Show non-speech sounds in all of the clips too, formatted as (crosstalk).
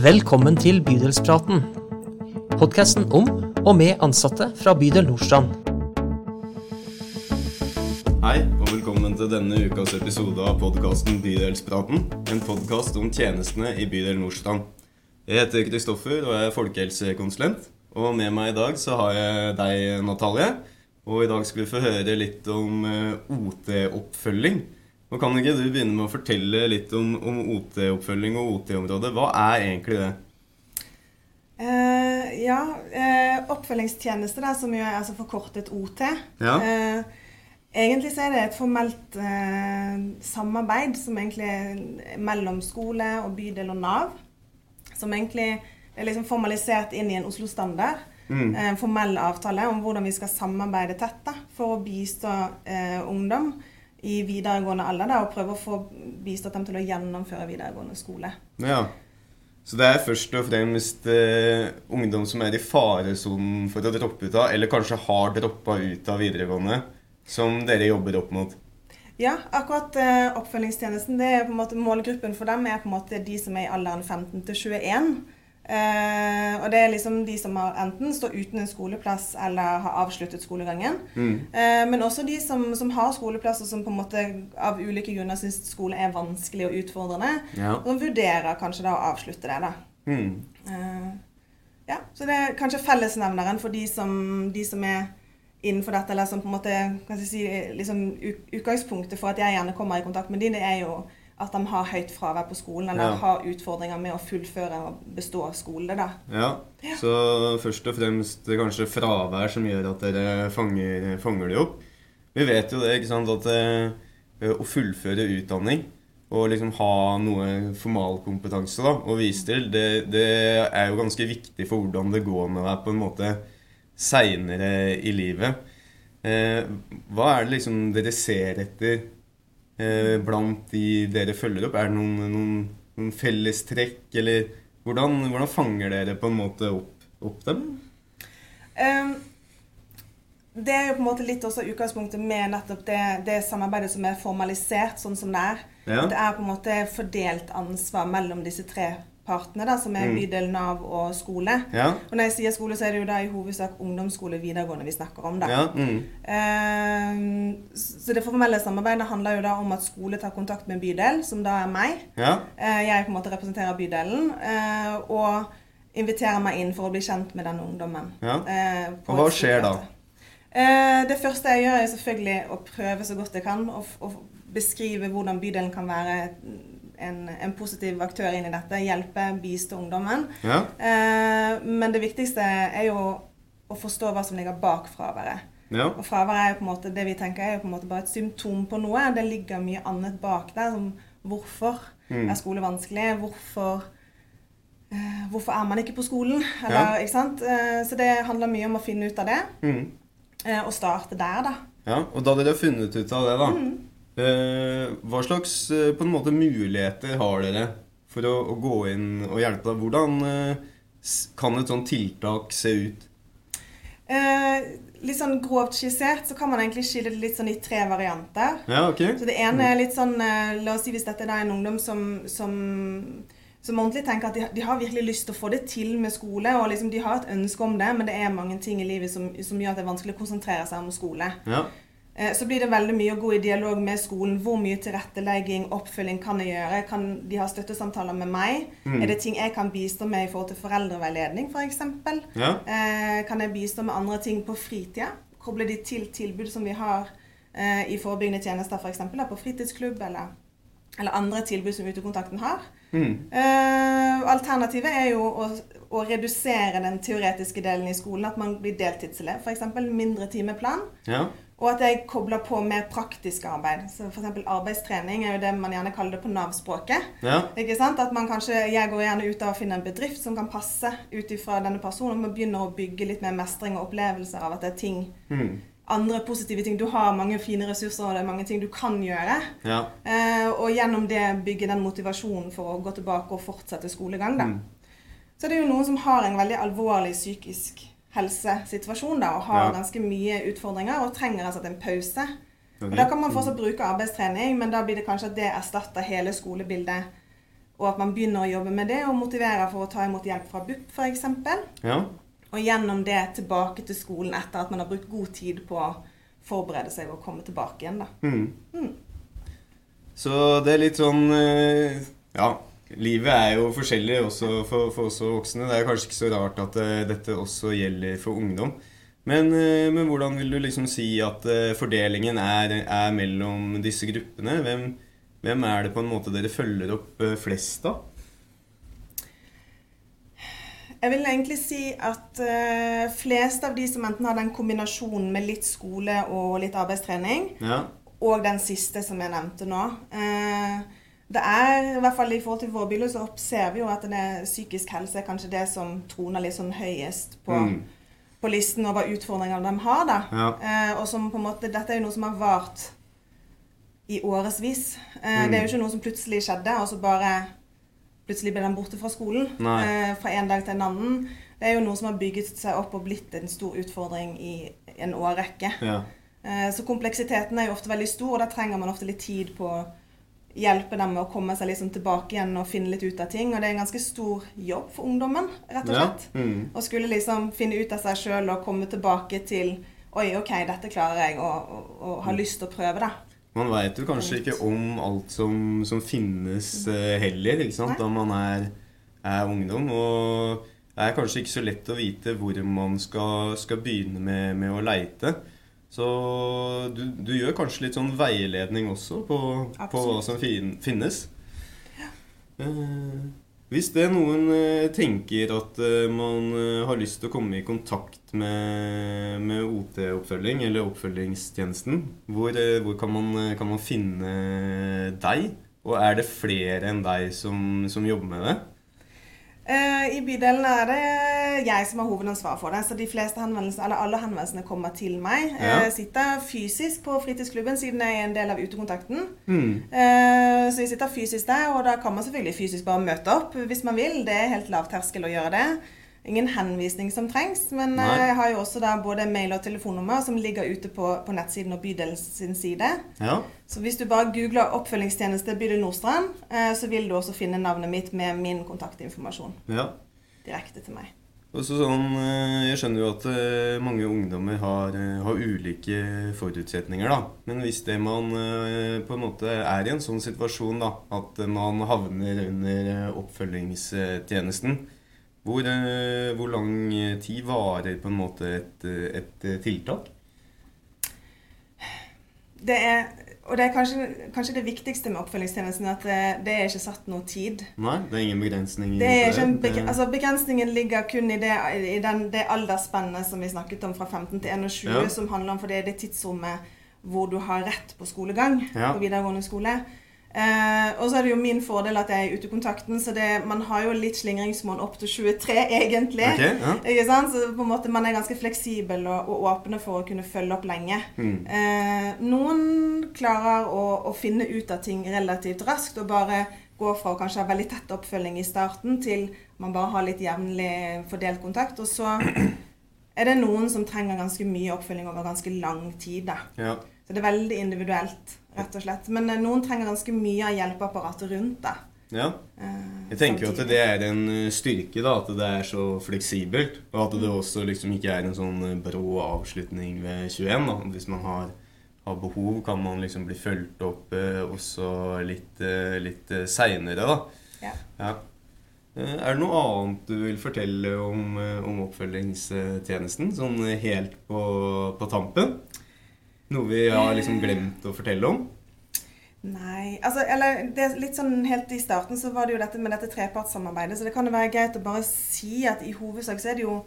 Velkommen til Bydelspraten. Podkasten om og med ansatte fra bydel Nordstrand. Hei, og velkommen til denne ukas episode av podkasten Bydelspraten. En podkast om tjenestene i bydel Nordstrand. Jeg heter Kristoffer og er folkehelsekonsulent. Og med meg i dag så har jeg deg, Natalie. Og i dag skal vi få høre litt om eh, OT-oppfølging. Og Kan ikke du begynne med å fortelle litt om, om OT-oppfølging og OT-området? Hva er egentlig det? Uh, ja, uh, oppfølgingstjeneste, da, som jo er altså forkortet OT. Ja. Uh, egentlig så er det et formelt samarbeid som egentlig er mellom skole og bydel og Nav. Som egentlig er liksom formalisert inn i en Oslo-standard. Mm. En formell avtale om hvordan vi skal samarbeide tett da, for å bistå ungdom i videregående alder da, og prøve å få bistått dem til å gjennomføre videregående skole. Ja, Så det er først og fremst eh, ungdom som er i faresonen for å droppe ut av, eller kanskje har droppa ut av videregående, som dere jobber opp mot? Ja, akkurat eh, oppfølgingstjenesten, det er på en måte målgruppen for dem er på en måte de som er i alderen 15 til 21. Uh, og det er liksom de som har enten står uten en skoleplass eller har avsluttet skolegangen. Mm. Uh, men også de som, som, har skoleplass og som på en måte av ulike grunner syns skole er vanskelig og utfordrende. Ja. Og som vurderer kanskje da å avslutte det. da. Mm. Uh, ja, Så det er kanskje fellesnevneren for de som, de som er innenfor dette, eller som på en måte kan jeg si, liksom, Utgangspunktet for at jeg gjerne kommer i kontakt med de, det er jo at de har høyt fravær på skolen, eller ja. har utfordringer med å fullføre og bestå av skole. da. Ja. ja. Så først og fremst kanskje fravær som gjør at dere fanger, fanger det opp. Vi vet jo det, ikke sant, at eh, å fullføre utdanning og liksom ha noe formalkompetanse da, å vise til, det, det, er jo ganske viktig for hvordan det går med deg på en måte seinere i livet. Eh, hva er det liksom dere ser etter blant de dere følger opp? Er det noen, noen, noen fellestrekk, eller hvordan, hvordan, fanger dere på en måte opp, opp dem? Um, det er jo på en måte litt også utgangspunktet med nettopp det, det samarbeidet som er formalisert sånn som det er. Ja. Det er på en måte fordelt ansvar mellom disse tre partene, da, som er mm. bydel, Nav og skole. Ja. Og når jeg sier skole, så er det jo da i hovedsak ungdomsskole videregående vi snakker om. da. Ja. Mm. Uh, så det formelle samarbeidet handler jo da om at skole tar kontakt med bydel, som da er meg. Ja. Uh, jeg på en måte representerer bydelen. Uh, og inviterer meg inn for å bli kjent med denne ungdommen. Ja. og hva skjer da? det første jeg gjør, er selvfølgelig å prøve så godt jeg kan å beskrive hvordan bydelen kan være en, en, positiv aktør inn i dette. Hjelpe, bistå ungdommen. Ja. Eh, men det viktigste er jo å forstå hva som ligger bak fraværet. Ja. Og fraværet er jo på en måte det vi tenker er jo på en måte bare et symptom på noe. Det ligger mye annet bak der. som Hvorfor mm. er skole vanskelig? Hvorfor, eh, hvorfor er man ikke på skolen? Eller, ja. ikke sant? Eh, så det handler mye om å finne ut av det. Mm. Eh, og starte der, da. Ja, Og da dere har funnet ut av det, da, mm. Eh, hva slags eh, på en måte muligheter har dere for å, å gå inn og hjelpe deg? Hvordan eh, kan et sånt tiltak se ut? Eh, litt sånn grovt skissert så kan man egentlig skille det litt sånn i tre varianter. Ja, ok. Så Det ene er litt sånn La oss si hvis dette er en ungdom som, som, som ordentlig tenker at de, de, har virkelig lyst til å få det til med skole, og liksom de har et ønske om det, men det er mange ting i livet som, som gjør at det er vanskelig å konsentrere seg om skole. Ja. Eh, så blir det veldig mye å gå i dialog med skolen. Hvor mye tilrettelegging, oppfølging kan jeg gjøre? Kan de ha støttesamtaler med meg? Mm. Er det ting jeg kan bistå med i forhold til foreldreveiledning f.eks.? For ja. Eh, kan jeg bistå med andre ting på fritida? Koble de til tilbud som vi har eh, i forebyggende tjenester, f.eks. på fritidsklubb eller, eller, andre tilbud som Utekontakten har. Mm. alternativet er jo å, å, redusere den teoretiske delen i skolen. At man blir deltidselev, f.eks. mindre timeplan. Ja. Og at jeg kobler på mer praktisk arbeid. Så F.eks. arbeidstrening er jo det man gjerne kaller det på Nav-språket. Ja. Ikke sant? At man kanskje, Jeg går gjerne ut av å finne en bedrift som kan passe ut ifra denne personen. Og begynner å bygge litt mer mestring og opplevelser av at det er ting mm. Andre positive ting. Du har mange fine ressurser, og det er mange ting du kan gjøre. Ja. Eh, og gjennom det bygge den motivasjonen for å gå tilbake og fortsette skolegang. da. Mm. Så det er jo noen som har en veldig alvorlig psykisk helsesituasjon da, og har ja. ganske mye utfordringer og trenger altså en pause. Okay. Og Da kan man fortsatt bruke arbeidstrening, men da blir det kanskje at det erstatter hele skolebildet. og at man begynner å jobbe med det og motiverer for å ta imot hjelp fra BUP f.eks. Ja. Og gjennom det tilbake til skolen etter at man har brukt god tid på å forberede seg og komme tilbake igjen. da. Mm. Så det er litt sånn eh, Ja, livet er jo forskjellig også for, for oss voksne. Det er kanskje ikke så rart at eh, dette også gjelder for ungdom. Men, eh, men hvordan vil du liksom si at eh, fordelingen er, er mellom disse gruppene? Hvem, hvem er det på en måte dere følger opp flest av? Jeg vil egentlig si at flest av de som enten har den kombinasjonen med litt skole og litt arbeidstrening, Ja. og den siste som jeg nevnte nå eh, Det er, i hvert fall i forhold til vår biler, så ser vi jo at det er psykisk helse er kanskje det som troner litt sånn høyest på, Mm. på listen over utfordringene de har. da. Ja. Eh, og som på en måte, Dette er jo noe som har vart i årevis. Eh, Mm. Det er jo ikke noe som plutselig skjedde, og så bare plutselig ble den borte fra skolen. Eh, fra en dag til en annen. Det er jo noe som har bygget seg opp og blitt en stor utfordring i en årrekke. Ja. Eh, Så kompleksiteten er jo ofte veldig stor, og da trenger man ofte litt tid på å hjelpe dem med å komme seg liksom tilbake igjen og finne litt ut av ting. Og det er en ganske stor jobb for ungdommen, rett og Ja. slett. Mm. Å skulle liksom finne ut av seg sjøl og komme tilbake til Oi, OK, dette klarer jeg, og, og, og ha lyst til å prøve det. Man veit jo kanskje ikke om alt som, som finnes uh, heller, ikke sant, Nei. da man er, er ungdom. Og det er kanskje ikke så lett å vite hvor man skal, skal begynne med, med å leite. Så du, du gjør kanskje litt sånn veiledning også på, på hva som fin, finnes. Eh, hvis det er noen eh, tenker at eh, man har lyst til å komme i kontakt med, med OT-oppfølging, eller oppfølgingstjenesten, hvor, hvor kan, man, kan man finne deg? Og er det flere enn deg som, som jobber med det? Eh, I bydelen er det jeg som har hovedansvar for det, så de fleste henvendelsene, eller alle henvendelsene kommer til meg. Ja. Jeg sitter fysisk på fritidsklubben siden jeg er en del av utekontakten. Mm. Eh, Så jeg sitter fysisk der, og da kan man selvfølgelig fysisk bare møte opp hvis man vil. Det er helt lav terskel å gjøre det. Ingen henvisning som trengs, men Nei. eh, jeg har jo også da både mail og telefonnummer som ligger ute på, på nettsiden og bydelens side. Ja. Så hvis du bare googler 'oppfølgingstjeneste bydel Nordstrand', eh, så vil du også finne navnet mitt med min kontaktinformasjon ja. direkte til meg. Sånn, eh, Jeg skjønner jo at eh, mange ungdommer har, har ulike forutsetninger, da. Men hvis det man på en måte er i en sånn situasjon, da, at man havner under oppfølgingstjenesten, hvor, eh, hvor lang tid varer på en måte et, eh, et eh, tiltak? Det er, og det er kanskje, kanskje det viktigste med oppfølgingstjenesten at det, det er ikke satt noe tid. Nei, det er ingen begrensning? Det er ikke en Det- beg altså Begrensningen ligger kun i det, i den, det aldersspennet som vi snakket om fra 15 til 21, Ja. som handler om for det er det tidsrommet hvor du har rett på skolegang Ja. på videregående skole. Eh, og så er det jo min fordel at jeg er i utekontakten, så det, man har jo litt slingringsmonn opp til 23, (laughs) egentlig. Okay, ja. Ikke sant? Så på en måte man er ganske fleksibel og, og åpne for å kunne følge opp lenge. Mm. Eh, noen klarer å, å finne ut av ting relativt raskt og bare gå fra å kanskje ha veldig tett oppfølging i starten til man bare har litt jevnlig fordelt kontakt. Og så er det noen som trenger ganske mye oppfølging over ganske lang tid. Da. Ja. Så det er veldig individuelt, rett og slett. Men eh, noen trenger ganske mye av hjelpeapparatet rundt. det. ja. Eh, Jeg tenker jo at det er en eh, styrke, da, at det er så fleksibelt. Og at det også liksom ikke er en sånn brå avslutning ved 21. da. Hvis man har, har behov, kan man liksom bli fulgt opp også litt, litt seinere, da. Ja. Ja. Er det noe annet du vil fortelle om, om oppfølgingstjenesten, sånn helt på, på tampen? Noe vi har liksom glemt å fortelle om? Nei, altså, eller det litt sånn Helt i starten så var det jo dette med dette trepartssamarbeidet, så det kan jo være greit å bare si at i hovedsak så er det jo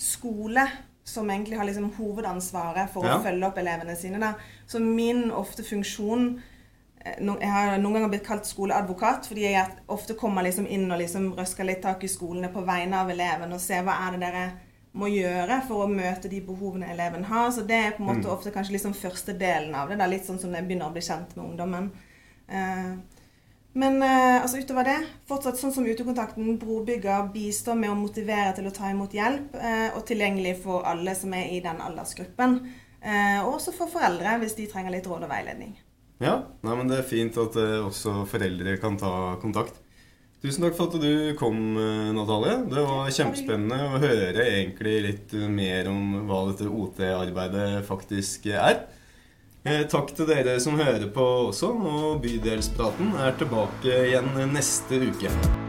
skole som egentlig har liksom hovedansvaret for Ja. å følge opp elevene sine. Da. Så min ofte funksjon eh, Jeg har noen ganger blitt kalt skoleadvokat fordi jeg ofte kommer liksom inn og liksom røsker litt tak i skolene på vegne av eleven og ser hva er det dere må gjøre for å møte de behovene eleven har. Så det er på en måte Mm. ofte kanskje liksom første delen av det. Da. Litt sånn som jeg begynner å bli kjent med ungdommen. Eh, men eh, altså utover det, fortsatt sånn som utekontakten, brobygger, bistår med å motivere til å ta imot hjelp, eh, og tilgjengelig for alle som er i den aldersgruppen. Eh, og også for foreldre, hvis de trenger litt råd og veiledning. Ja, nei, men det er fint at også foreldre kan ta kontakt. Tusen takk for at du kom, eh, Natalie. Det var kjempespennende å høre egentlig litt mer om hva dette OT-arbeidet faktisk er. Eh, takk til dere som hører på også, og Bydelspraten er tilbake igjen neste uke.